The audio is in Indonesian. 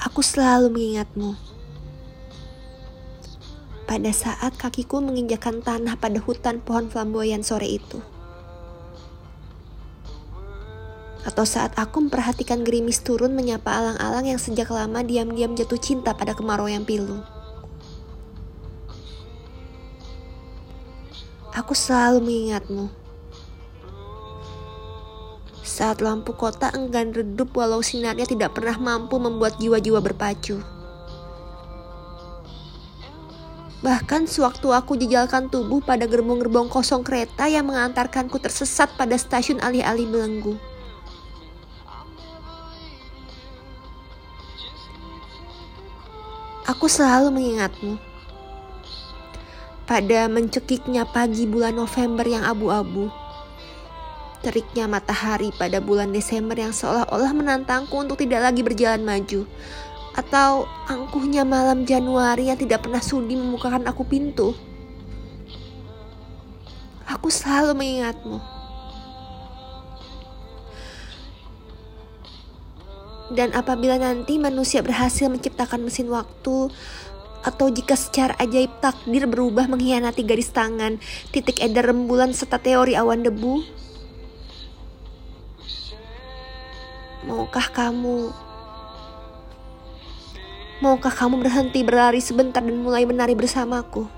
Aku selalu mengingatmu. Pada saat kakiku menginjakan tanah pada hutan pohon flamboyan sore itu. Atau saat aku memperhatikan gerimis turun menyapa alang-alang yang sejak lama diam-diam jatuh cinta pada kemarau yang pilu. Aku selalu mengingatmu. Saat lampu kota enggan redup walau sinarnya tidak pernah mampu membuat jiwa-jiwa berpacu. Bahkan sewaktu aku jejalkan tubuh pada gerbong-gerbong kosong kereta yang mengantarkanku tersesat pada stasiun alih-alih belenggu. Aku selalu mengingatmu. Pada mencekiknya pagi bulan November yang abu-abu. Teriknya matahari pada bulan Desember yang seolah-olah menantangku untuk tidak lagi berjalan maju atau angkuhnya malam Januari yang tidak pernah sudi membukakan aku pintu. Aku selalu mengingatmu. Dan apabila nanti manusia berhasil menciptakan mesin waktu, atau jika secara ajaib takdir berubah mengkhianati garis tangan, titik edar rembulan serta teori awan debu, maukah kamu Maukah kamu berhenti berlari sebentar dan mulai menari bersamaku?